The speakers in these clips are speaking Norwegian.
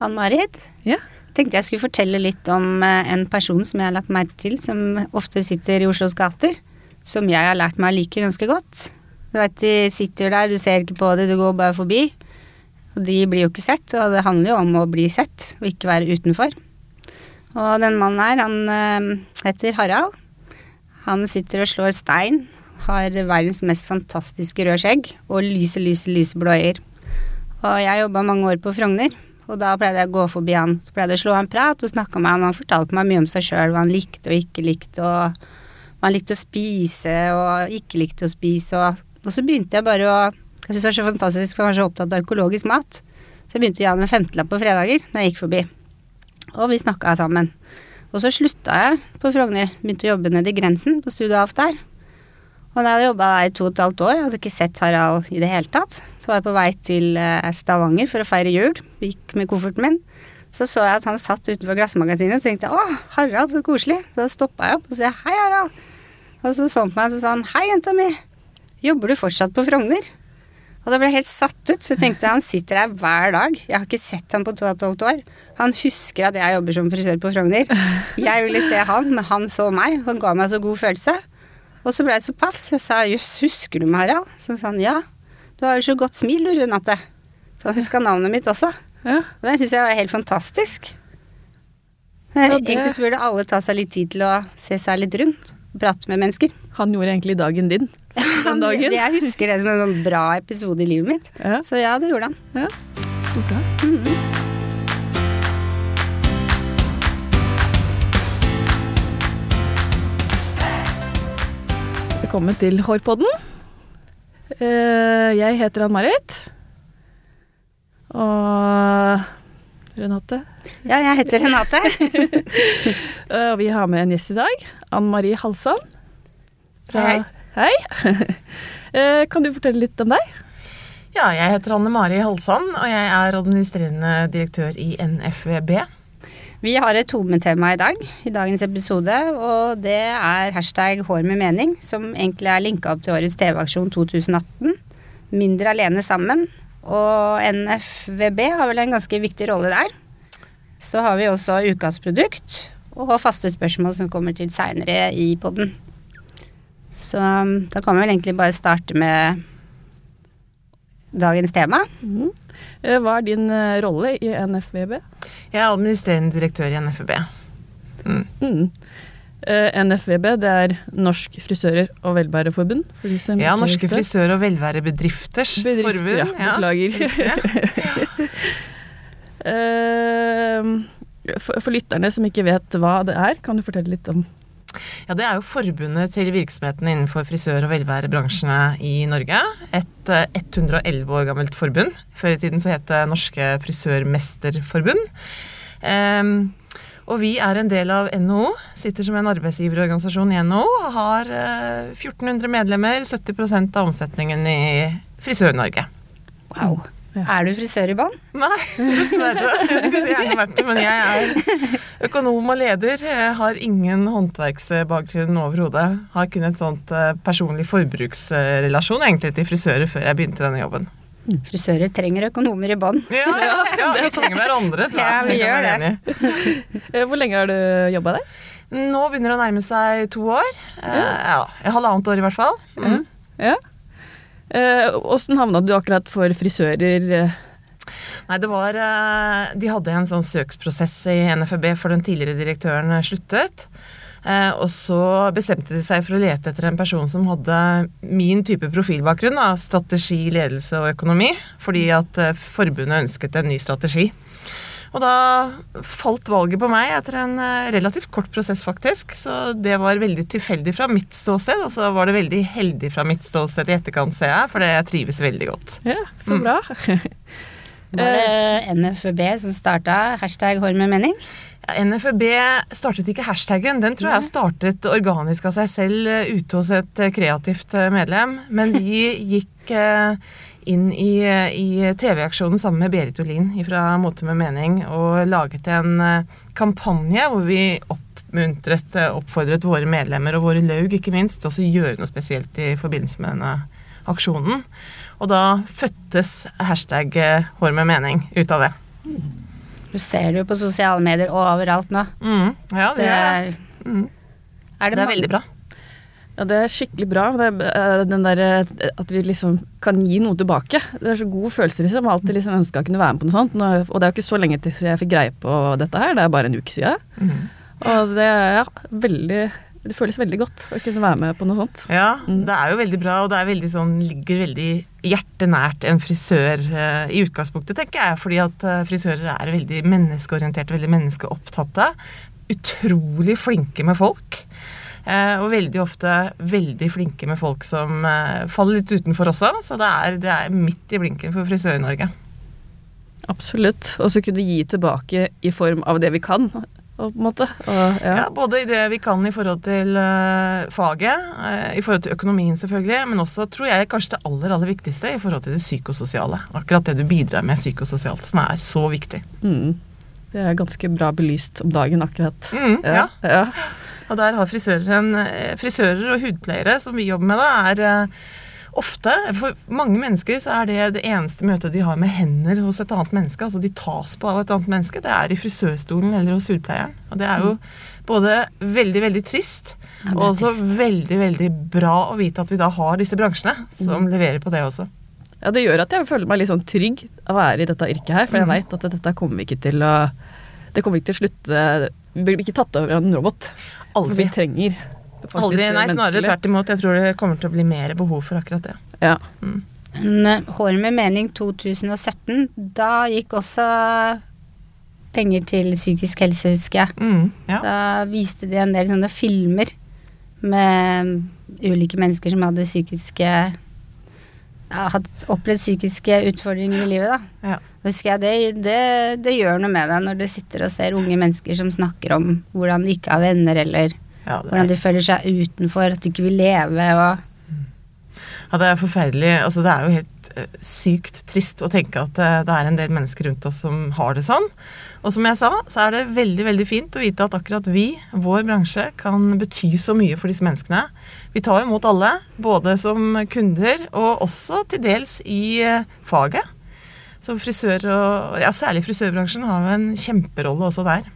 Ann-Marit, Ja. tenkte jeg skulle fortelle litt om eh, en person som jeg har lagt merke til, som ofte sitter i Oslos gater, som jeg har lært meg å like ganske godt. Du vet, de sitter der, du ser ikke på det, du går bare forbi. Og de blir jo ikke sett, og det handler jo om å bli sett, og ikke være utenfor. Og den mannen her, han eh, heter Harald. Han sitter og slår stein, har verdens mest fantastiske røde skjegg og lyse, lyse, lyse blå øyer. Og jeg jobba mange år på Frogner, og da pleide jeg å gå forbi han. Så pleide jeg å slå en prat og snakke med han, han fortalte meg mye om seg sjøl, hva han likte og ikke likte, og hva han likte å spise og ikke likte å spise, og, og så begynte jeg bare å Jeg syns det var så fantastisk, for jeg var så opptatt av økologisk mat. Så jeg begynte å gi han en femtelapp på fredager når jeg gikk forbi. Og vi snakka sammen. Og så slutta jeg på Frogner, begynte å jobbe nede i grensen, på Studio Alf der. Og da jeg hadde jobba der i to og et halvt år, jeg hadde ikke sett Harald i det hele tatt. Så var jeg på vei til eh, Stavanger for å feire jul, gikk med kofferten min. Så så jeg at han satt utenfor glassmagasinet, så tenkte jeg å, Harald, så koselig. Så da stoppa jeg opp og sa hei, Harald. Og så så han på meg og så sa han hei, jenta mi, jobber du fortsatt på Frogner? Og da ble jeg helt satt ut, så jeg tenkte han sitter her hver dag. Jeg har ikke sett ham på to og et halvt år. Han husker at jeg jobber som frisør på Frogner. Jeg ville se han, men han så meg, og ga meg så god følelse. Og så ble jeg så paff, så jeg sa jøss, husker du meg, Harald? Så sa han ja, du har jo så godt smil, du, Renate. Så han huska navnet mitt også. Ja. Og det syns jeg var helt fantastisk. Ja, det- Egentlig så burde alle ta seg litt tid til å se seg litt rundt. Prate med mennesker. Han gjorde egentlig dagen din den dagen. Jeg husker det som en sånn bra episode i livet mitt. Ja, Så ja, det gjorde han. ja. Så bra. Velkommen til Hårpodden. Eh, Jeg heter Ann-Marit. Og Renate. Ja, jeg heter Renate. Eh, Og vi har med en gjest i dag. Ann Marie Halsand. Hei. Hei. Eh, Kan du fortelle litt om deg? Ja, jeg heter Anne Mari Halsand, og jeg er administrerende direktør i NFVB. Vi har et hovedtema i dag, i dagens episode, og det er hashtag hår med mening, som egentlig er linka opp til årets TV-aksjon 2018. Mindre alene sammen. Og NFVB har vel en ganske viktig rolle der. Så har vi også ukas produkt og faste spørsmål som kommer til seinere i podden. Så um, da kan vi vel egentlig bare starte med dagens tema. Mhm. Eh, Hva er din eh, rolle i NFVB? Jeg er administrerende direktør i NFVB. Mm. Mm. NFVB, det er Norsk frisører- og velværeforbund? Ja, Norske visste. frisør- og velværebedrifters Bedrifter, forbund. ja. Beklager. Ja. for, for lytterne som ikke vet hva det er, kan du fortelle litt om Ja, Det er jo forbundet til virksomheten innenfor frisør- og velværebransjene i Norge. Et eh, 111 år gammelt forbund. Før i tiden så het det Norske frisørmesterforbund. Um, og vi er en del av NHO, sitter som en arbeidsgiverorganisasjon i NHO. Har eh, 1400 medlemmer, 70% av omsetningen i Frisør-Norge. Wow. Ja. Er du frisør i bånn? Nei, dessverre. Jeg skulle så gjerne vært det, men jeg er økonom og leder. Jeg har ingen håndverksbakgrunn overhodet. Har kun et sånt eh, personlig forbruksrelasjon egentlig til frisører før jeg begynte denne jobben. Frisører trenger økonomer i bånn. Ja, ja, ja vi trenger hverandre, tror jeg. Ja, vi gjør det. Eh, Hvor lenge har du jobba der? Nå begynner det å nærme seg to år. Ja. Ja, Halvannet år i hvert fall. Mm. Ja. Åssen havna du akkurat for frisører? eh? Nei, det var eh, De hadde en sånn søksprosess i NFB for den tidligere direktøren eh, sluttet. Eh, og så bestemte de seg for å lete etter en person som hadde min type profilbakgrunn. Da, strategi, ledelse og økonomi. Fordi at eh, forbundet ønsket en ny strategi. Og da falt valget på meg etter en eh, relativt kort prosess, faktisk. Så det var veldig tilfeldig fra mitt ståsted, og så var det veldig heldig fra mitt ståsted i etterkant, ser jeg. For jeg trives veldig godt. Ja, så Mm. bra. Var det NFB som starta hashtag hår med mening? Ja, NFB startet ikke hashtaggen, den tror jeg startet organisk av seg selv eh, ute hos et eh, kreativt medlem. Men vi gikk eh, inn i, i TV-aksjonen sammen med Berit Olin fra Mote med mening og laget en eh, kampanje hvor vi oppmuntret, eh, oppfordret våre medlemmer og våre laug ikke minst til å gjøre noe spesielt i forbindelse med denne aksjonen. Og da fødtes hashtag eh, hår med mening ut av det. Du ser det jo på sosiale medier overalt nå. Mm. Ja, det, Det er, mm. er det er veldig bra. Ja, det er skikkelig bra. Det eh, den der, eh, at vi liksom kan gi noe tilbake. Det er så gode følelser, liksom. Jeg har alltid liksom ønska å kunne være med på noe sånt. Og det er jo ikke så lenge til jeg fikk greie på dette her, det er bare en uke siden. Mm. Og det er ja, veldig Det føles veldig godt å kunne være med på noe sånt. Ja, Mm. det er jo veldig bra, og det er veldig sånn, ligger veldig hjertenært en frisør eh, i utgangspunktet, tenker jeg. Fordi at frisører er veldig menneskeorienterte, veldig menneskeopptatte. Utrolig flinke med folk. Eh, og veldig ofte veldig flinke med folk som eh, faller litt utenfor også. Så det er, det er midt i blinken for Frisør-Norge. Absolutt. Og så kunne gi tilbake i form av det vi kan. Og, ja. Ja, både i det vi kan i forhold til uh, faget, uh, i forhold til økonomien selvfølgelig, men også tror jeg kanskje det aller aller viktigste i forhold til det psykososiale. Akkurat det du bidrar med psykososialt, som er så viktig. Mm. Det er ganske bra belyst om dagen, akkurat. Mm, ja. ja. Og der har frisører, en, eh, frisører og hudpleiere, som vi jobber med, da, er eh, ofte For mange mennesker så er det det eneste møtet de har med hender hos et annet menneske. Altså de tas på av et annet menneske. Det er i frisørstolen eller hos hudpleieren. Og det er jo både veldig, veldig trist, Ja, og også trist. veldig, veldig bra å vite at vi da har disse bransjene som leverer på det også. Ja, det gjør at jeg føler meg litt sånn trygg av å være i dette yrket her, for jeg Mhm. veit at dette kommer vi ikke til å Det kommer ikke til å slutte Vi blir ikke tatt over av en robot. For Aldri. vi trenger faktisk Aldri, nei, snarere tvert imot. Jeg tror det kommer til å bli mer behov for akkurat det. Ja. Men eh, Hår med mening 2017, da gikk også penger til psykisk helse, husker jeg. Mm, ja. Da viste de en del sånne filmer med ulike mennesker som hadde psykiske hatt opplevd psykiske utfordringer i livet, da. Ja. Husker jeg det, det, det gjør noe med deg når du sitter og ser unge mennesker som snakker om hvordan de ikke har venner, eller Ja, hvordan de føler seg utenfor, at de ikke vil leve, og ja, det er forferdelig. Altså, det er jo helt eh, sykt trist å tenke at eh, det er en del mennesker rundt oss som har det sånn. Og som jeg sa, så er det veldig veldig fint å vite at akkurat vi, vår bransje, kan bety så mye for disse menneskene. Vi tar imot alle, både som kunder og også til dels i eh, faget. Så frisør og ja, særlig frisørbransjen har jo en kjemperolle også der.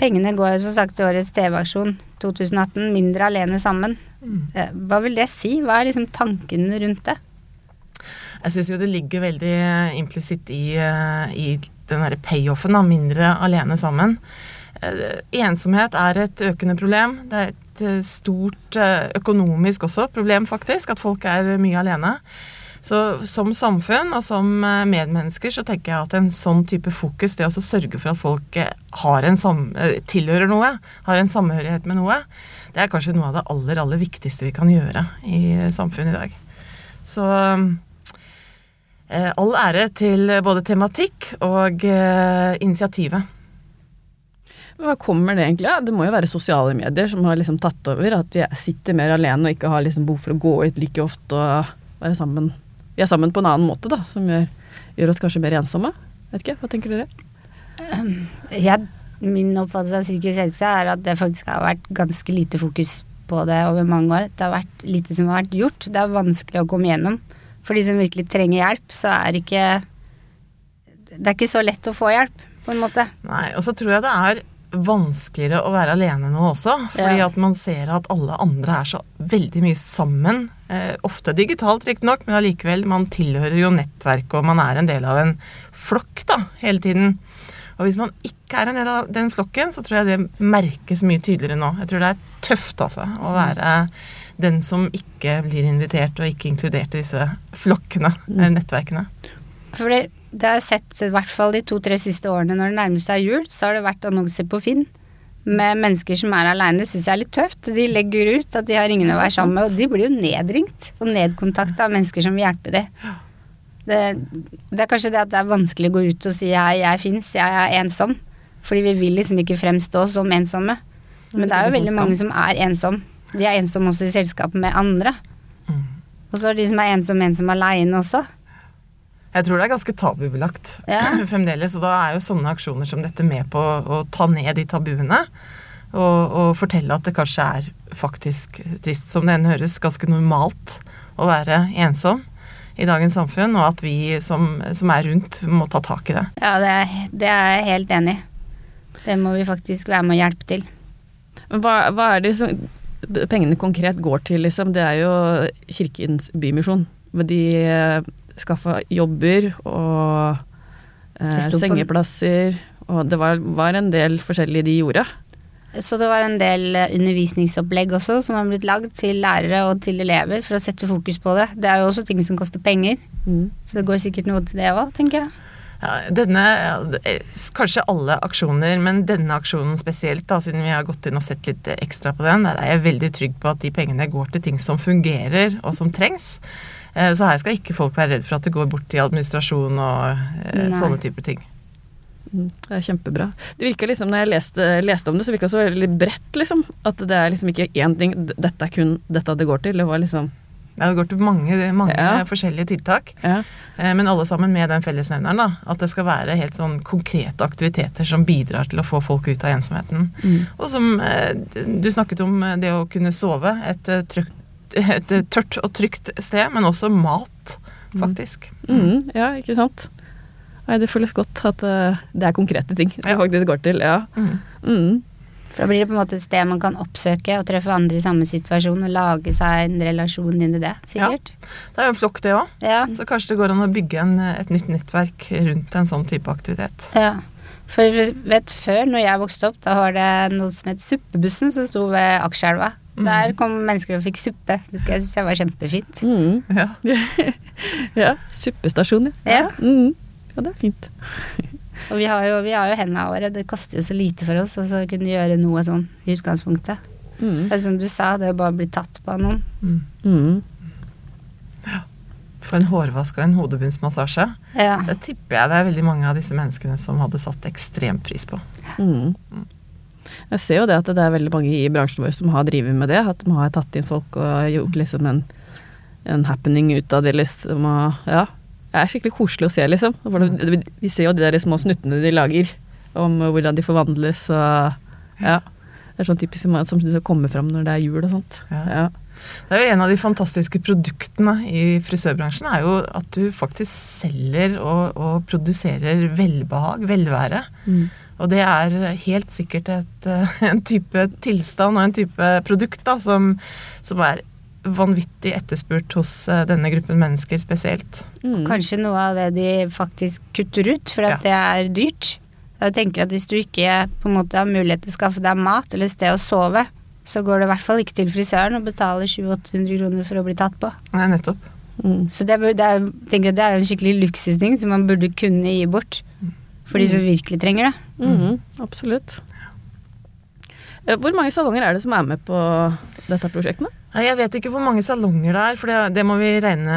Pengene går jo som sagt til årets TV-aksjon 2018, Mindre alene sammen. Mm. Eh, Hva vil det si? Hva er liksom tankene rundt det? Jeg syns jo det ligger veldig implisitt i, eh, i den derre payoffen, da, mindre alene sammen. Eh, Ensomhet er et økende problem. Det er et eh, stort eh, økonomisk også problem, faktisk, at folk er mye alene. Så som samfunn og som medmennesker så tenker jeg at en sånn type fokus, det å sørge for at folk har en sam tilhører noe, har en samhørighet med noe, det er kanskje noe av det aller, aller viktigste vi kan gjøre i samfunnet i dag. Så all ære til både tematikk og eh, initiativet. Hva kommer det egentlig av? Det må jo være sosiale medier som har liksom tatt over. At vi sitter mer alene og ikke har liksom behov for å gå ut like ofte og være sammen. Vi er sammen på en annen måte, da, som gjør, gjør oss kanskje mer ensomme. Vet ikke, hva tenker dere? Jeg, min oppfattelse av psykisk helse er at det faktisk har vært ganske lite fokus på det over mange år. Det har vært lite som har vært gjort. Det er vanskelig å komme gjennom. For de som virkelig trenger hjelp, så er ikke Det er ikke så lett å få hjelp, på en måte. Nei, Og så tror jeg det er vanskeligere å være alene nå også. Fordi Ja. at man ser at alle andre er så veldig mye sammen. Eh, ofte digitalt, riktignok, men allikevel. Man tilhører jo nettverk, og man er en del av en flokk da, hele tiden. Og hvis man ikke er en del av den flokken, så tror jeg det merkes mye tydeligere nå. Jeg tror det er tøft, altså, å være den som ikke blir invitert og ikke inkludert i disse flokkene, mm. nettverkene. For det, det har jeg sett i hvert fall de to-tre siste årene når det nærmer seg jul, så har det vært annonser på Finn med mennesker som er aleine. Det syns jeg er litt tøft. De legger ut at de har ingen å være sammen med, og de blir jo nedringt og nedkontakta av mennesker som vil hjelpe dem. Det, det er kanskje det at det er vanskelig å gå ut og si hei, jeg fins, jeg er ensom. Fordi vi vil liksom ikke fremstå som ensomme. Men det er jo veldig mange som er ensom. De er ensomme også i selskap med andre. Mm. Og så er de som er ensomme, ensomme aleine også. Jeg tror det er ganske tabubelagt Ja. fremdeles. Og da er jo sånne aksjoner som dette med på å ta ned de tabuene. Og, og fortelle at det kanskje er faktisk trist som det enn høres, ganske normalt å være ensom. i dagens samfunn, og at vi som, som er rundt, må ta tak i det. Ja, det er, det er jeg helt enig i. Det må vi faktisk være med å hjelpe til. Men hva, hva er det som pengene konkret går til, liksom? Det er jo Kirkens Bymisjon. hvor De eh, skaffa jobber og eh, sengeplasser, og det var, var en del forskjellig de gjorde. Så det var en del eh, undervisningsopplegg også som har blitt lagd til lærere og til elever for å sette fokus på det. Det er jo også ting som koster penger, Mm. så det går sikkert noe til det òg, tenker jeg. Ja, denne, er Kanskje alle aksjoner, men denne aksjonen spesielt, da, siden vi har gått inn og sett litt ekstra på den, der er jeg veldig trygg på at de pengene går til ting som fungerer og som trengs. Eh, Så her skal ikke folk være redd for at det går bort i administrasjon og eh, Nei. sånne typer ting. Mm, Det er kjempebra. Det virka liksom, når jeg leste, leste om det, så virka det så veldig bredt, liksom. At det er liksom ikke én ting, dette er kun dette det går til. Det var liksom Ja, det går til mange, mange Ja. forskjellige tiltak, Ja. eh, men alle sammen med den fellesnevneren. da, At det skal være helt sånn konkrete aktiviteter som bidrar til å få folk ut av ensomheten. Mm. Og som eh, du snakket om eh, det å kunne sove, et, trykt, et tørt og trygt sted, men også mat, faktisk. Mm, ja, ikke sant. Nei, det føles godt at det er konkrete ting det Ja. faktisk går til. Ja. Mm. Mm. For da blir det på en måte et sted man kan oppsøke og treffe andre i samme situasjon og lage seg en relasjon inn i det, sikkert. Det er jo en flokk, det òg. Ja. Så kanskje det går an å bygge en, et nytt nettverk rundt en sånn type aktivitet. ja. For vet, før, når jeg vokste opp, da var det noe som het Suppebussen som sto ved aksjelva Der kom mennesker og fikk suppe. Det jeg synes jeg var kjempefint. Mm. Ja. Ja, suppestasjon, ja. Ja. Mm. Ja, det er fint. Og vi har jo, vi har jo hendene våre. Det koster jo så lite for oss å så kunne gjøre noe sånn i utgangspunktet. Mm. Det er som du sa, det å bare bli tatt på av noen. Mm. Mm. For en hårvask og en hodebunnsmassasje. Ja. Det tipper jeg det er veldig mange av disse menneskene som hadde satt ekstrem pris på. Mm. Jeg ser jo det at det er veldig mange i bransjen vår som har drevet med det. At de har tatt inn folk og gjort liksom en, en happening ut av det, liksom. Og, ja. Det er skikkelig koselig å se, liksom. Det- Vi ser jo de der små snuttene de lager om hvordan de forvandles og Ja. Det er sånn typisk som, som kommer fram når det er jul og sånt. Ja. Ja. Det er jo En av de fantastiske produktene i frisørbransjen er jo at du faktisk selger og, og produserer velbehag, velvære. Mm. Og det er helt sikkert et, eh, en type tilstand og en type produkt da, som, som er vanvittig etterspurt hos eh, denne gruppen mennesker spesielt. Mm. Kanskje noe av det de faktisk kutter ut, for at det er dyrt. Jeg tenker at Hvis du ikke på en måte har mulighet til å skaffe deg mat eller sted å sove, så går det i hvert fall ikke til frisøren og betaler 700-800 kroner for å bli tatt på. Nei, nettopp. Mm. Så det, det er, jeg tenker at det er en skikkelig luksusting som man burde kunne gi bort. For de som virkelig trenger det. Mm. absolutt. Eh, Hvor mange salonger er det som er med på dette prosjektet? Jeg vet ikke hvor mange salonger det er, for det, det må vi regne,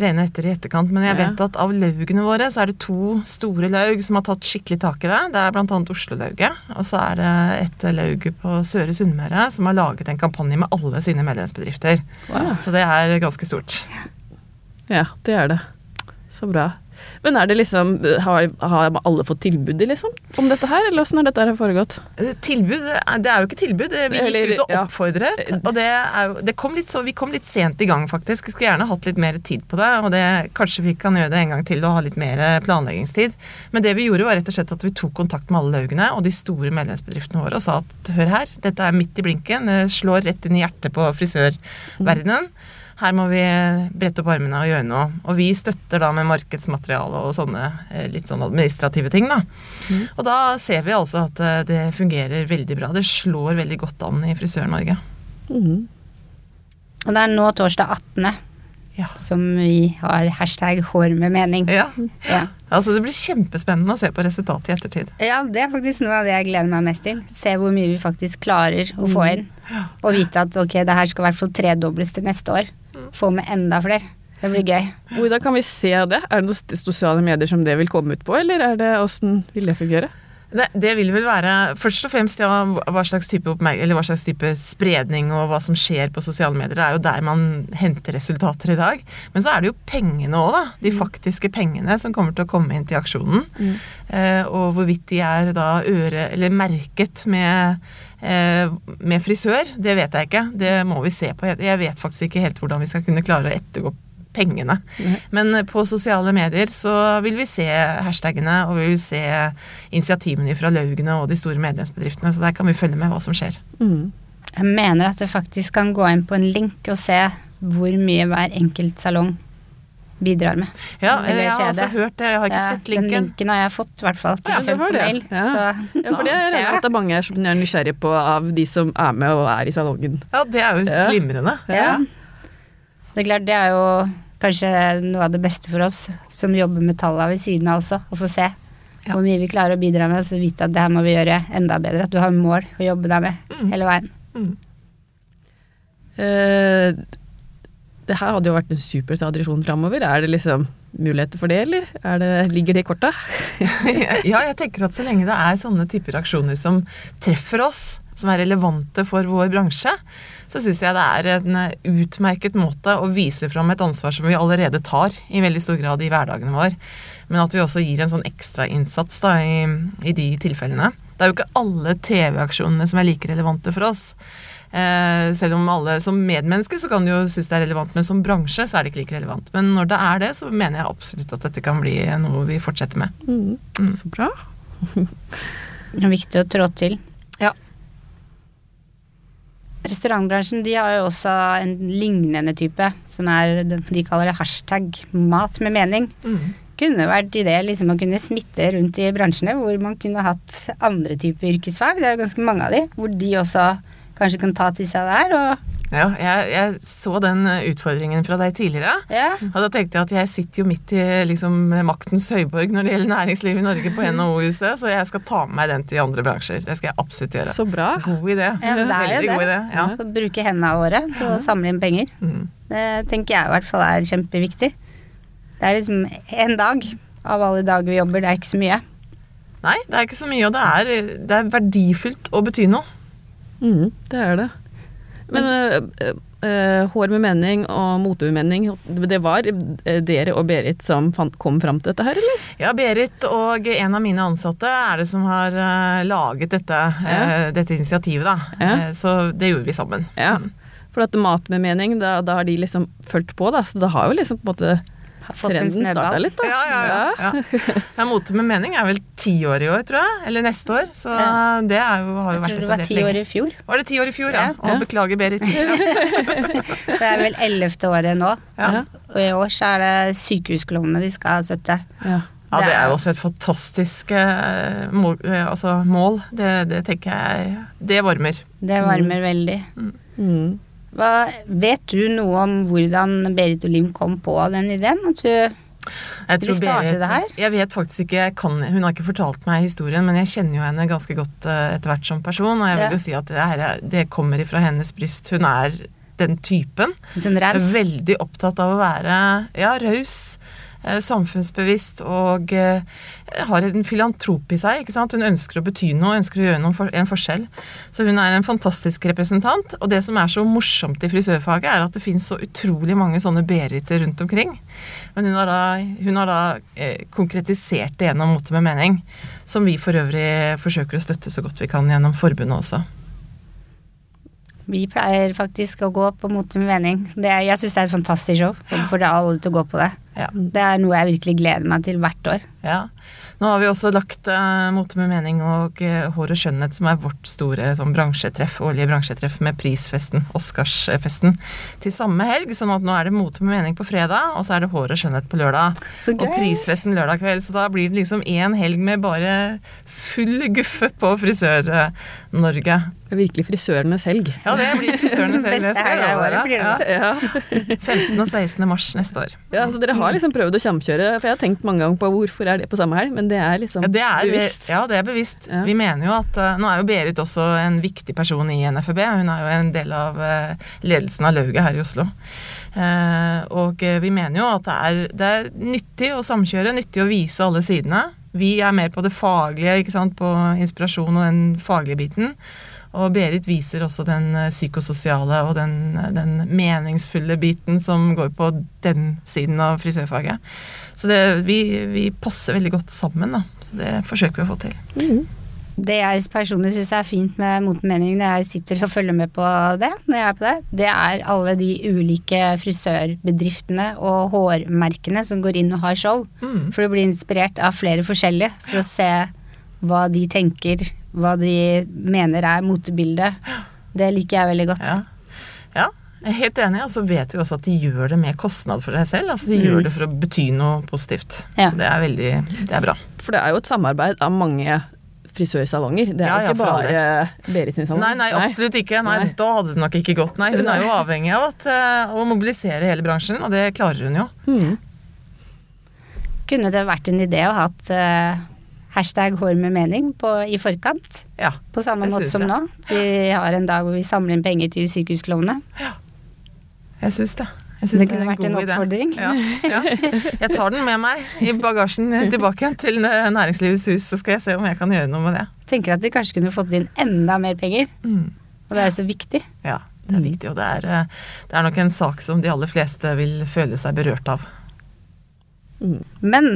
regne etter i etterkant. Men jeg vet at av laugene våre så er det to store laug som har tatt skikkelig tak i det. Det er bl.a. Oslo-lauget. Og så er det et laug på Søre Sunnmøre som har laget en kampanje med alle sine medlemsbedrifter. Wow. Så det er ganske stort. Ja, det er det. Så bra. Men er det liksom Har, har alle fått tilbudet, liksom? Om dette her, eller åssen har dette her foregått? Eh, Tilbud Det er jo ikke tilbud. Vi gikk Eller, ut og ja. oppfordret. Og det er det kom litt så, vi kom litt sent i gang, faktisk. Vi skulle gjerne hatt litt mer tid på det. Og det, kanskje vi kan gjøre det en gang til og ha litt mer planleggingstid. Men det vi gjorde, var rett og slett at vi tok kontakt med alle laugene og de store medlemsbedriftene våre og sa at hør her, dette er midt i blinken. Det slår rett inn i hjertet på frisørverdenen. Her må vi brette opp armene og gjøre noe. Og vi støtter da med markedsmateriale og sånne eh, litt sånn administrative ting, da. Og da ser vi altså at eh, det fungerer veldig bra. Det slår veldig godt an i Frisør-Norge. Mm. Og det er nå torsdag 18. Ja. som vi har hashtag hår med mening. Ja. Ja. Altså det blir kjempespennende å se på resultatet i ettertid. ja, det er faktisk noe av det jeg gleder meg mest til. Se hvor mye vi faktisk klarer å få inn. Og vite at ok, det her skal i hvert fall tredobles til neste år. Få med enda flere. Det blir gøy. Hvordan kan vi se det? Er det noen sosiale medier som det vil komme ut på, eller er det åssen vil det fungere? Det, det vil vel være først og fremst ja, hva slags, hva slags type spredning og hva som skjer på sosiale medier. Det er jo der man henter resultater i dag. Men så er det jo pengene òg, da. De faktiske pengene som kommer til å komme inn til aksjonen. Eh, og hvorvidt de er da øre eller merket med, eh, med frisør, det vet jeg ikke. Det må vi se på. Jeg vet faktisk ikke helt hvordan vi skal kunne klare å ettergå pengene. Men på sosiale medier så vil vi se hashtagene, og vi vil se initiativene fra laugene og de store medlemsbedriftene, så der kan vi følge med hva som skjer. Mm. Jeg mener at du faktisk kan gå inn på en link og se hvor mye hver enkelt salong bidrar med. Ja, jeg har også hørt det, jeg har ikke Ja, sett Den linken. linken har jeg fått, i hvert fall. Ja, det. mail. Ja. Så Ja, for det er Ja. at det er mange her som er nysgjerrig på av de som er med og er i salongen. Ja, det er jo Ja. glimrende. Ja. Det er klart, det er jo kanskje noe av det beste for oss som jobber med tallene ved siden av også, å få se Ja. hvor mye vi klarer å bidra med, og så vite at det her må vi gjøre enda bedre. At du har mål å jobbe deg med Mm. hele veien. Mm. Uh, det her hadde jo vært en super tradisjon framover. Er det liksom muligheter for det, eller er det, ligger det i korta? ja, jeg tenker at så lenge det er sånne typer aksjoner som treffer oss, som er relevante for vår bransje, så syns jeg det er en eh, utmerket måte å vise fram et ansvar som vi allerede tar i veldig stor grad i hverdagen vår. Men at vi også gir en sånn ekstrainnsats i, i de tilfellene. Det er jo ikke alle TV-aksjonene som er like relevante for oss. Eh, selv om alle som medmenneske så kan du jo synes det er relevant, men som bransje så er det ikke like relevant. Men når det er det, så mener jeg absolutt at dette kan bli noe vi fortsetter med. Mm. Så bra. Det er viktig å trå til. Ja. Restaurantbransjen de har jo også en lignende type, som er de kaller det hashtag mat med mening. Kunne vært idé liksom å kunne smitte rundt i bransjene hvor man kunne hatt andre typer yrkesfag. Det er jo ganske mange av de, hvor de også kanskje kan ta til seg det her. Og Ja, jeg, jeg så den eh, utfordringen fra deg tidligere. ja, Og da tenkte jeg at jeg sitter jo midt i liksom, maktens høyborg når det gjelder næringsliv i Norge på NHO-huset, så jeg skal ta med meg den til andre bransjer. Det skal jeg absolutt gjøre. Så bra. God idé. Ja, det er jo Veldig det. idé. Ja. bruke hendene våre til å samle inn penger. Mm. Det tenker jeg i hvert fall er kjempeviktig. Det er liksom en dag av alle dager vi jobber, det er ikke så mye. Nei, det er ikke så mye, og det er, det er verdifullt å bety noe. Mm, det er det. Men øh, øh, Hår med mening og mote med mening, det var dere og Berit som fant, kom fram til dette her, eller? Ja, Berit og en av mine ansatte er det som har eh, laget dette, eh, dette initiativet, da. Ja. Så det gjorde vi sammen. Ja. For at mat med mening, da, da har de liksom fulgt på, da. Så det har jo liksom på en måte Har fått en trenden starta litt, da. Ja, ja, ja. ja. ja Mote med mening er vel ti år i år, tror jeg. Eller neste år. Så Ja. det er jo, har jo Jeg vært tror det var ti år i fjor. Var det ti år i fjor, ja? Ja. Å, beklager, Berit. Ja. Det er vel ellevte året nå. Ja. Og i år så er det sykehusklovnene de skal støtte. Ja. ja, det er jo også et fantastisk eh, mål. eh, altså, mål. Det, det tenker jeg Det varmer. Det varmer veldig. Mm. Hva, vet du noe om hvordan Berit og Lim kom på den ideen? At du, Jeg Vil starte det her? Jeg vet faktisk ikke, kan, Hun har ikke fortalt meg historien, men jeg kjenner jo henne ganske godt eh, etter hvert som person. Og jeg vil Ja. jo si at det, her er, det kommer ifra hennes bryst. Hun er den typen. sånn? Veldig opptatt av å være ja, raus, samfunnsbevisst og eh, har en filantrop i seg. ikke sant? Hun ønsker å bety noe, ønsker å gjøre for, en forskjell. Så hun er en fantastisk representant. Og det som er så morsomt i frisørfaget, er at det finnes så utrolig mange sånne Beriter rundt omkring. Men hun har da, hun har da eh, konkretisert det gjennom Mote med mening, som vi for øvrig forsøker å støtte så godt vi kan gjennom forbundet også. Vi pleier faktisk å gå på Mote med mening. Det jeg syns det er et fantastisk show. Får alle til å gå på det. Ja. Det er noe jeg virkelig gleder meg til hvert år. Ja. Nå har vi også lagt uh, Mote med mening og uh, Hår og skjønnhet, som er vårt store sånn, bransjetreff, årlige bransjetreff med prisfesten, Oscarsfesten, til samme helg. Sånn at nå er det Mote med mening på fredag, og så er det Hår og skjønnhet på lørdag. Og prisfesten lørdag kveld, så da blir det liksom én helg med bare full guffe på Frisør-Norge. Det er virkelig frisørenes helg. Ja, det blir frisørenes helg. Beste helga i året blir det Ja. Ja. 15. og 16. mars neste år. ja, så dere har liksom prøvd å kjempekjøre, for jeg har tenkt mange ganger på hvorfor er det på samme helg, men det er liksom Ja, det er bevisst. Ja, det er bevisst. Ja. Vi mener jo at eh, Nå er jo Berit også en viktig person i NFB. Hun er jo en del av eh, ledelsen av lauget her i Oslo. Eh, og eh, vi mener jo at det er, det er nyttig å samkjøre, nyttig å vise alle sidene. Vi er mer på det faglige, ikke sant, på inspirasjon og den faglige biten. Og Berit viser også den eh, psykososiale og den, den meningsfulle biten som går på den siden av frisørfaget. Så det, vi, vi passer veldig godt sammen, da. Så det forsøker vi å få til. Mm. Det jeg personlig syns er fint med Motemening når jeg sitter og følger med på det, når jeg er på det, det er alle de ulike frisørbedriftene og hårmerkene som går inn og har show. Mm. For du blir inspirert av flere forskjellige for å se hva de tenker, hva de mener er motebildet. Det liker jeg veldig godt. Ja. ja. Jeg er helt enig, og så vet vi også at de gjør det med kostnad for deg selv. Altså de Mm. gjør det for å bety noe positivt. Ja. Det er veldig Det er bra. For det er jo et samarbeid av mange frisørsalonger. Det er Ja, ja, ikke bare Berit sin salong. Nei, nei, absolutt ikke. Nei, Nei. Da hadde det nok ikke gått. Nei, Hun er jo avhengig av at, eh, å mobilisere hele bransjen, og det klarer hun jo. Mm. Kunne det vært en idé å ha hatt eh, hashtag hår med mening på, i forkant? Ja. På samme måte som jeg. nå. At vi har en dag hvor vi samler inn penger til sykehusklovnene. Jeg syns det. Jeg synes Det kunne det vært en oppfordring. Ja, ja. Jeg tar den med meg i bagasjen tilbake til eh, Næringslivets hus, så skal jeg se om jeg kan gjøre noe med det. Tenker at vi kanskje kunne fått inn enda mer penger. Mm. Og det er jo så viktig. Ja, det er viktig, og det er, eh, det er nok en sak som de aller fleste vil føle seg berørt av. Mm. Men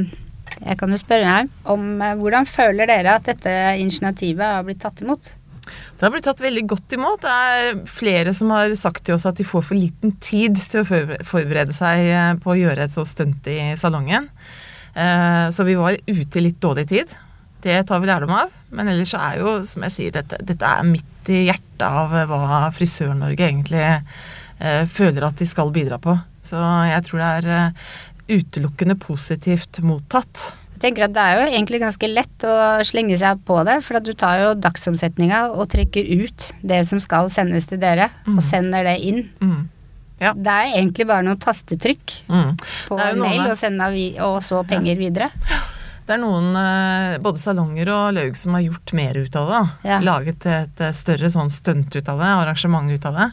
jeg kan jo spørre deg om eh, hvordan føler dere at dette initiativet har blitt tatt imot? Det har blitt tatt veldig godt imot. Det er flere som har sagt til oss at de får for liten tid til å forberede seg eh, på å gjøre et så stunt i salongen. Eh, Så vi var ute i litt dårlig tid. Det tar vi lærdom av. Men ellers er jo, som jeg sier, dette, dette er midt i hjertet av hva Frisør-Norge egentlig eh, føler at de skal bidra på. Så jeg tror det er utelukkende positivt mottatt. Tenker at Det er jo egentlig ganske lett å slenge seg på det, for at du tar jo dagsomsetninga og trekker ut det som skal sendes til dere, Mm. og sender det inn. Mm. Ja. Det er egentlig bare noen tastetrykk Mm. på mail og og så penger videre. Det er noen, eh, både salonger og laug, som har gjort mer ut av det. Ja. Laget et eh, større sånn stunt ut av det, arrangement ut av det.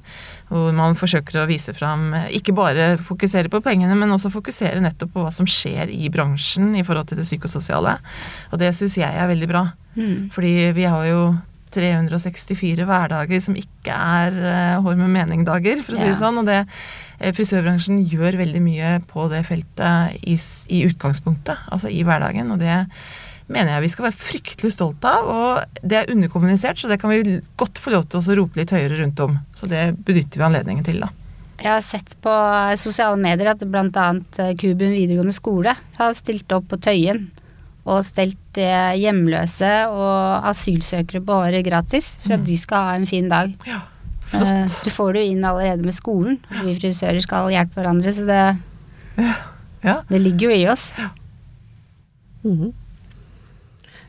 Hvor man forsøker å vise fram eh, Ikke bare fokusere på pengene, men også fokusere nettopp på hva som skjer i bransjen i forhold til det psykososiale. Og det syns jeg er veldig bra. Mm. Fordi vi har jo 364 hverdager som ikke er uh, hår med mening-dager, for å si Ja. det sånn. Og det, eh, frisørbransjen gjør veldig mye på det feltet i, i utgangspunktet, altså i hverdagen. Og det mener jeg vi skal være fryktelig stolt av. Og det er underkommunisert, så det kan vi godt få lov til å rope litt høyere rundt om. Så det benytter vi anledningen til, da. Jeg har sett på sosiale medier at bl.a. Kubun videregående skole har stilt opp på Tøyen og stelt eh, hjemløse og asylsøkere på håret gratis for at Mm. de skal ha en fin dag. Ja, Eh, flott. Du får det jo inn allerede med skolen, at vi frisører skal hjelpe hverandre, så det, Ja. det ligger jo i oss. Mhm.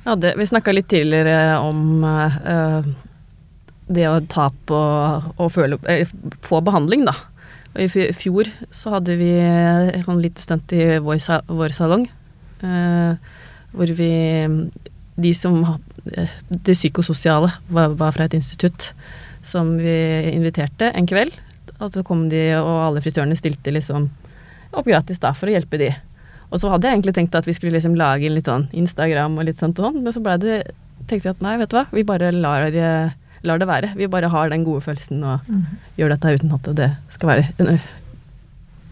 Ja, det, vi snakka litt tidligere om uh, det å ta på og føle, uh, få behandling, da. Og I fjor så hadde vi et sånn lite stunt i vår, sa- vår salong. Uh, hvor vi De som eh, Det psykososiale var, var fra et institutt som vi inviterte en kveld. Og så kom de, og alle frisørene stilte liksom opp gratis da for å hjelpe de. Og så hadde jeg egentlig tenkt at vi skulle liksom lage litt sånn Instagram og litt sånt og sånn, men så det tenkte jeg at nei, vet du hva, vi bare lar, eh, lar det være. Vi bare har den gode følelsen og Mm. gjør dette uten at det skal være en,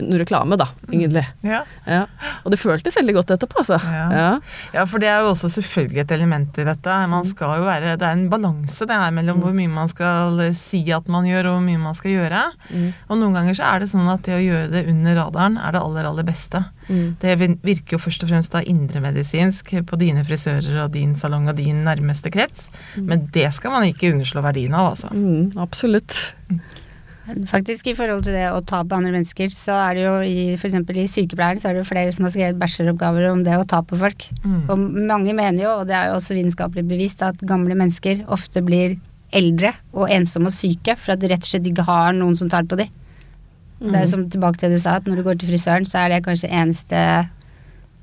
noe reklame, da, egentlig. Ja. Ja. Og det føltes veldig godt etterpå, altså. Ja. Ja. Ja, for det er jo også selvfølgelig et element i dette. Man skal jo være, Det er en balanse det her mellom hvor mye man skal eh, si at man gjør, og hvor mye man skal gjøre. Mm. Og noen ganger så er det sånn at det å gjøre det under radaren er det aller, aller beste. Mm. Det virker jo først og fremst da indremedisinsk på dine frisører og din salong og din nærmeste krets. Men det skal man ikke underslå verdien av, altså. Mm, absolutt. Faktisk i forhold til det å ta på andre mennesker, så er det jo i f.eks. i sykepleieren så er det jo flere som har skrevet bacheloroppgaver om det å ta på folk. Mm. Og mange mener jo, og det er jo også vitenskapelig bevist, at gamle mennesker ofte blir eldre og ensomme og syke for at de rett og slett ikke har noen som tar på dem. Det er jo som tilbake til det du sa, at når du går til frisøren, så er det kanskje eneste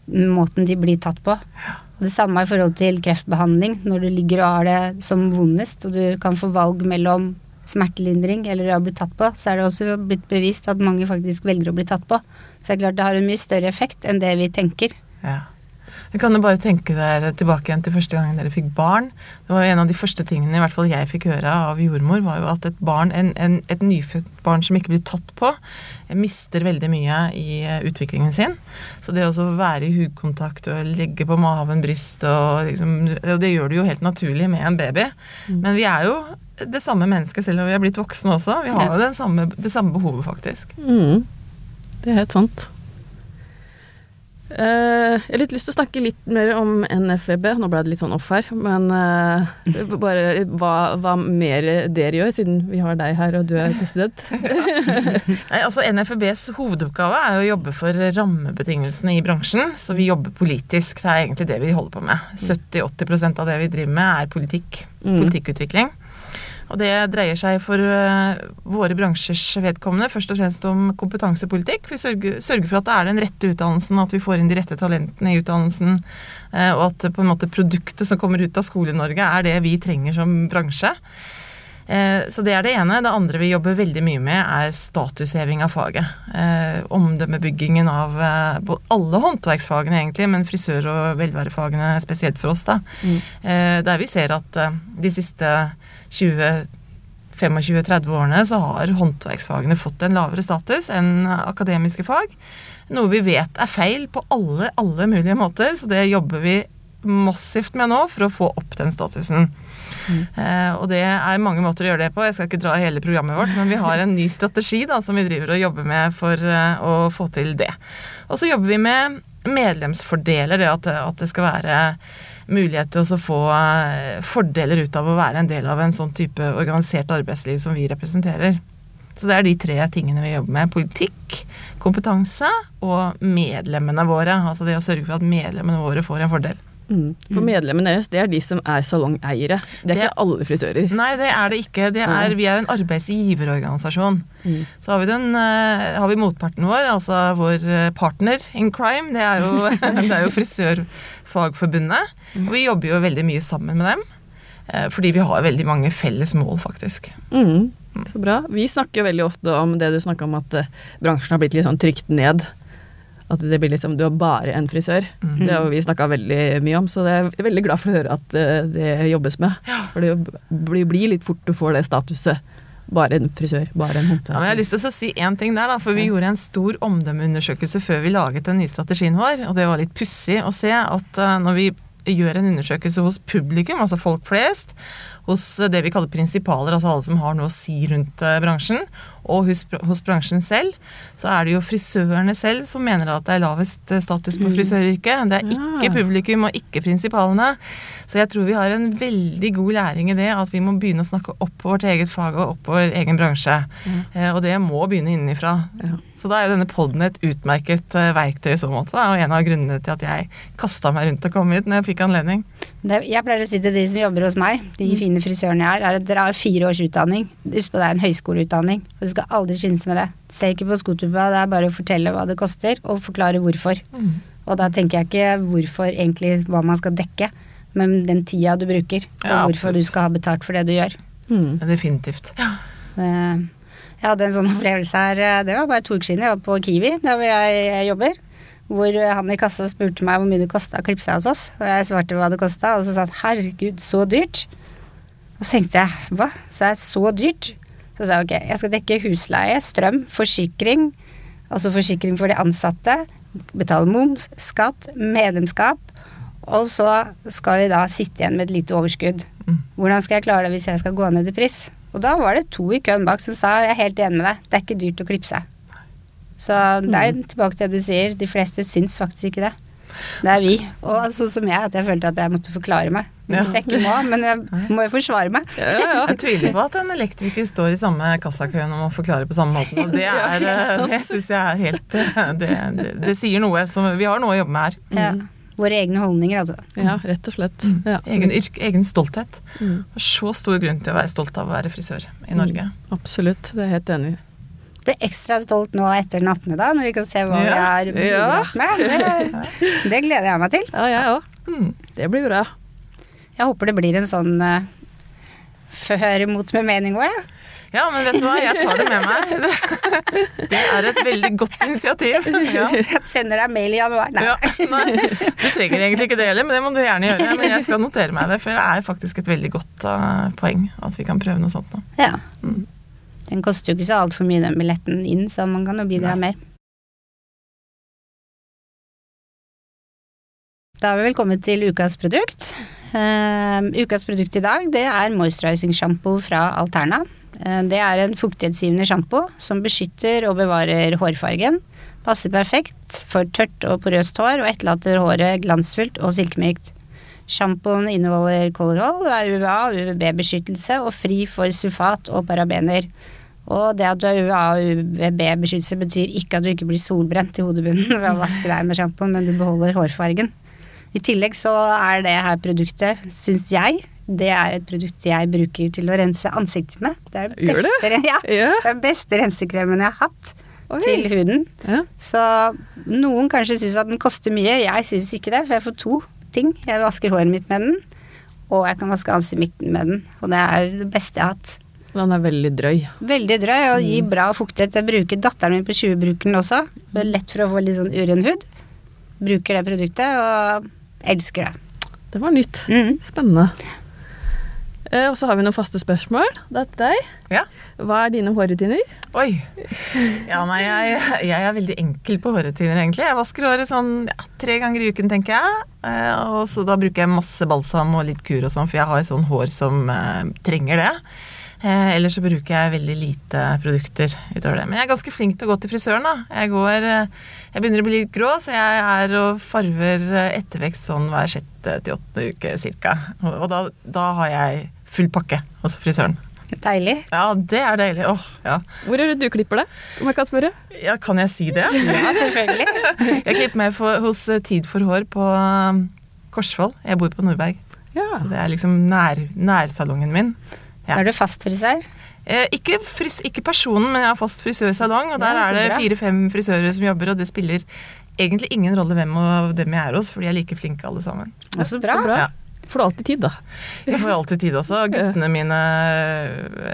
måten de blir tatt på. Og det samme i forhold til kreftbehandling. Når du ligger og har det som vondest, og du kan få valg mellom smertelindring eller å bli tatt på, så er det også blitt bevist at mange faktisk velger å bli tatt på. Så det er klart det har en mye større effekt enn det vi tenker. Ja. Du kan jo bare tenke dere tilbake igjen til første gangen dere fikk barn. Det var En av de første tingene i hvert fall jeg fikk høre av jordmor, var jo at et barn, en, en, et nyfødt barn som ikke blir tatt på, mister veldig mye i utviklingen sin. Så det å være i hudkontakt og legge på maven, bryst og liksom Og det gjør du jo helt naturlig med en baby. Mm. Men vi er jo det samme mennesket selv om vi er blitt voksne også. Vi har jo samme, det samme behovet, faktisk. Mm. Det er helt sant. Uh, jeg har litt lyst til å snakke litt mer om NFEB. Nå ble det litt sånn off her, men uh, bare hva, hva, mer dere gjør, siden vi har deg her og du er president? Nei, altså NFEBs hovedoppgave er å jobbe for rammebetingelsene i bransjen, så vi jobber politisk. Det er egentlig det vi holder på med. 70-80% av det vi driver med er politikk. Mm. Politikkutvikling. Og det dreier seg for uh, våre bransjers vedkommende først og fremst om kompetansepolitikk. Vi sørger, sørger, for at det er den rette utdannelsen, at vi får inn de rette talentene i utdannelsen. Uh, og at på en måte produktet som kommer ut av Skole-Norge er det vi trenger som bransje. Så det er det ene. Det andre vi jobber veldig mye med, er statusheving av faget. omdømmebyggingen av alle håndverksfagene, egentlig, men frisør- og velværefagene spesielt for oss. da. Mm. der vi ser at de siste 20-25-30 årene så har håndverksfagene fått en lavere status enn akademiske fag. Noe vi vet er feil på alle, alle mulige måter, så det jobber vi massivt med nå for å få opp den statusen. Mm. Eh, og det er mange måter å gjøre det på. Jeg skal ikke dra hele programmet vårt, men vi har en ny strategi da, som vi driver og jobber med for eh, å få til det. Og så jobber vi med medlemsfordeler, det at, at det skal være mulighet til å få eh, fordeler ut av å være en del av en sånn type organisert arbeidsliv som vi representerer. Så det er de tre tingene vi jobber med. Politikk, kompetanse og medlemmene våre. Altså det å sørge for at medlemmene våre får en fordel. Mm. For medlemmene deres, det er de som er salongeiere. Det er det, ikke alle frisører. Nei, det er det ikke. Det er, vi er en arbeidsgiverorganisasjon. Mm. Så har vi, den, uh, har vi motparten vår, altså vår eh, partner in crime. Det er jo, det er jo Frisørfagforbundet. Mm. Og vi jobber jo veldig mye sammen med dem. Uh, fordi vi har veldig mange felles mål, faktisk. Mm. Så bra. Vi snakker jo veldig ofte om det du snakka om, at uh, bransjen har blitt litt sånn trykt ned. At det blir liksom Du har bare en frisør. Mm -hmm. Det har vi snakka veldig mye om, så jeg er veldig glad for å høre at uh, det jobbes med. Ja. For det blir litt fort du får det statuset. Bare en frisør, bare en håndverker. Ja, jeg har lyst til å si én ting der, da. For vi ja. gjorde en stor omdømmeundersøkelse før vi laget den nye strategien vår. Og det var litt pussig å se at uh, når vi gjør en undersøkelse hos publikum, altså folk flest, hos det vi kaller prinsipaler, altså alle som har noe å si rundt uh, bransjen, og hos, hos, bransjen selv, så er det jo frisørene selv som mener at det er lavest eh, status på mm. frisøryrket. Det er ikke publikum og ikke prinsipalene. Så jeg tror vi har en veldig god læring i det at vi må begynne å snakke opp vårt eget fag og opp vår egen bransje. Mm. og det må begynne innenfra. Ja. Så da er jo denne poden et utmerket uh, verktøy i så måte, da, og en av grunnene til at jeg kasta meg rundt og kom hit når jeg fikk anledning. Det, jeg pleier å si til de som jobber hos meg, de mm. fine frisørene jeg er, er at dere har fire års utdanning. Husk på det er en høyskoleutdanning. og skal aldri skyndes med det. Se ikke på skotuppa, det er bare å fortelle hva det koster, og forklare hvorfor. Mm. Og da tenker jeg ikke hvorfor egentlig hva man skal dekke, men den tida du bruker, og ja, hvorfor du skal ha betalt for det du gjør. Mm. Definitivt. Ja. Uh, jeg hadde en sånn opplevelse her, eh, det var bare to uker siden. Jeg var på Kiwi, der hvor jeg, jeg jobber. Hvor han i kassa spurte meg hvor mye det kosta å klippe seg hos oss. Og jeg svarte hva det kosta, og så sa han herregud, så dyrt. Og så tenkte jeg hva, så er det så dyrt? Så sa jeg ok, jeg skal dekke husleie, strøm, forsikring, altså forsikring for de ansatte, betale moms, skatt, medlemskap. Og så skal vi da sitte igjen med et lite overskudd. Mm. Hvordan skal jeg klare det hvis jeg skal gå ned i pris? Og da var det to i køen bak som sa jeg er helt enig med deg, det er ikke dyrt å klippe seg. Så det er tilbake til det du sier, de fleste syns faktisk ikke det. Det er vi. Og sånn som jeg, at jeg følte at jeg måtte forklare meg. Ja. Jeg ikke må, men jeg må jo forsvare meg. Ja, ja, jeg tviler på at en elektriker står i samme kassakøen og må forklare på samme måte. Og det, er, det syns jeg er helt det, det, det, sier noe. Så vi har noe å jobbe med her. Ja. Våre egne holdninger, altså. Ja, rett og slett. Mm. Ja. Egen, yrke, egen stolthet. Mm. Så stor grunn til å være stolt av å være frisør i Norge. Mm. Absolutt, det er jeg helt enig i. Blir ekstra stolt nå etter nattene, da, når vi kan se hva ja. vi har bidratt med. Det, det, gleder jeg meg til. Ja, jeg òg. Mm. Det blir bra. Jeg håper det blir en sånn uh, før mot med mening òg, jeg. Ja, men vet du hva, jeg tar det med meg. Det er et veldig godt initiativ. Ja. Jeg sender deg mail i januar. Nei. Ja, nei, du trenger egentlig ikke det heller, men det må du gjerne gjøre. Men jeg skal notere meg det, for det er faktisk et veldig godt uh, poeng at vi kan prøve noe sånt nå. Ja. Den koster jo ikke så altfor mye, den billetten inn, så man kan jo bidra mer. Da har vi vel kommet til ukas produkt. Uh, ukas produkt i dag det er moisturizing-sjampo fra Alterna. Uh, det er en fuktighetsgivende sjampo som beskytter og bevarer hårfargen. Passer perfekt for tørt og porøst hår og etterlater håret glansfullt og silkemykt. Sjampoen inneholder kålderhold, er UVA og UVB-beskyttelse og fri for sulfat og parabener. Og det at du har UVA og UVB-beskyttelse betyr ikke at du ikke blir solbrent i hodebunnen ved å vaske deg med sjampoen, men du beholder hårfargen. I tillegg så er det her produktet, syns jeg, det er et produkt jeg bruker til å rense ansiktet med. Det er den beste, ja, yeah. den beste rensekremen jeg har hatt Oi. til huden. Ja. Så noen kanskje syns at den koster mye, jeg syns ikke det, for jeg får to ting. Jeg vasker håret mitt med den, og jeg kan vaske ansiktet mitt med den. Og det er det beste jeg har hatt. Den er veldig drøy. Veldig drøy og gir bra fuktighet. Jeg bruker datteren min på 20 bruker den også. Det er lett for å få litt sånn uren hud. Bruker det produktet og elsker det. Det var nytt. Mm. Spennende. Eh, og så har vi noen faste spørsmål. Det er deg. Ja. Hva er dine hårrutiner? Oi. Ja, nei, jeg, jeg er veldig enkel på hårrutiner, egentlig. Jeg vasker håret sånn ja, tre ganger i uken, tenker jeg. Eh, og så da bruker jeg masse balsam og litt kur og sånn, for jeg har sånn hår som eh, trenger det. Eh, ellers så bruker jeg veldig lite produkter utover det. Men jeg er ganske flink til å gå til frisøren, da. Jeg går eh, Jeg begynner å bli litt grå, så jeg er og farver ettervekst sånn hver sjette til åttende uke cirka. Og da, da har jeg full pakke hos frisøren. Deilig. Ja, det er deilig. Åh, ja. Hvor er det du klipper deg? Om jeg kan spørre? ja. Kan jeg si det? Ja, selvfølgelig. Jeg klipper meg for, hos eh, Tid for hår på um, Korsvoll. Jeg bor på Nordberg. Ja. Så det er liksom nær, nærsalongen min. Ja. Er du fast frisør. Eh, ikke, fris, ikke personen, men jeg har fast frisørsalong, og der Ja, er det fire-fem frisører som jobber, og det spiller egentlig ingen rolle hvem av dem jeg er hos, for de er like flinke alle sammen. Ja, så bra. Så bra. Ja. Får du alltid tid, da. Jeg får alltid tid også. Guttene mine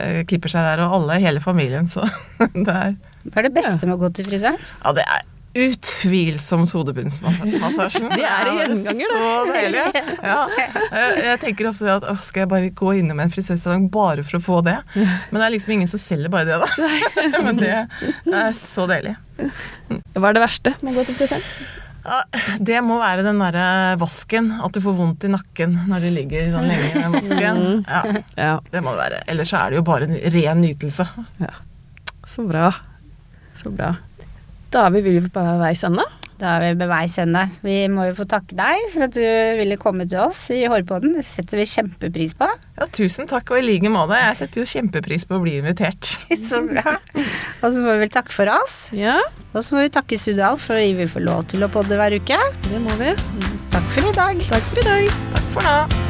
eh, klipper seg der, og alle, hele familien, så det er Hva er det beste med å gå til frisøren? Ja, det er utvilsomt hodebunnsmassasjen. Det er en gjenganger, gjenganger, Så deilig. Ja. Jeg- Jeg tenker ofte at å, skal jeg bare gå innom en frisørsalong bare for å få det? Men det er liksom ingen som selger bare det, da. Men det er så deilig. Hva er det verste med å gå til frisøren? Ja, det må være den derre vasken. At du får vondt i nakken når du ligger sånn lenge i den vasken. Ja, Ja, det må det være. Ellers så er det jo bare en ren nytelse. Ja. så bra. Så bra. Da er vi på veis ende. Da er vi ved veis ende. Vi må jo få takke deg for at du ville komme til oss i Hårpodden. Det setter vi kjempepris på. Ja, tusen takk, og i like måte. Jeg setter jo kjempepris på å bli invitert. Så bra. Og så må vi vel takke for oss. Ja, Og så må vi takke Studial for at vi får lov til å podde hver uke. det må vi. Takk for i dag. Takk for i dag. Takk for nå.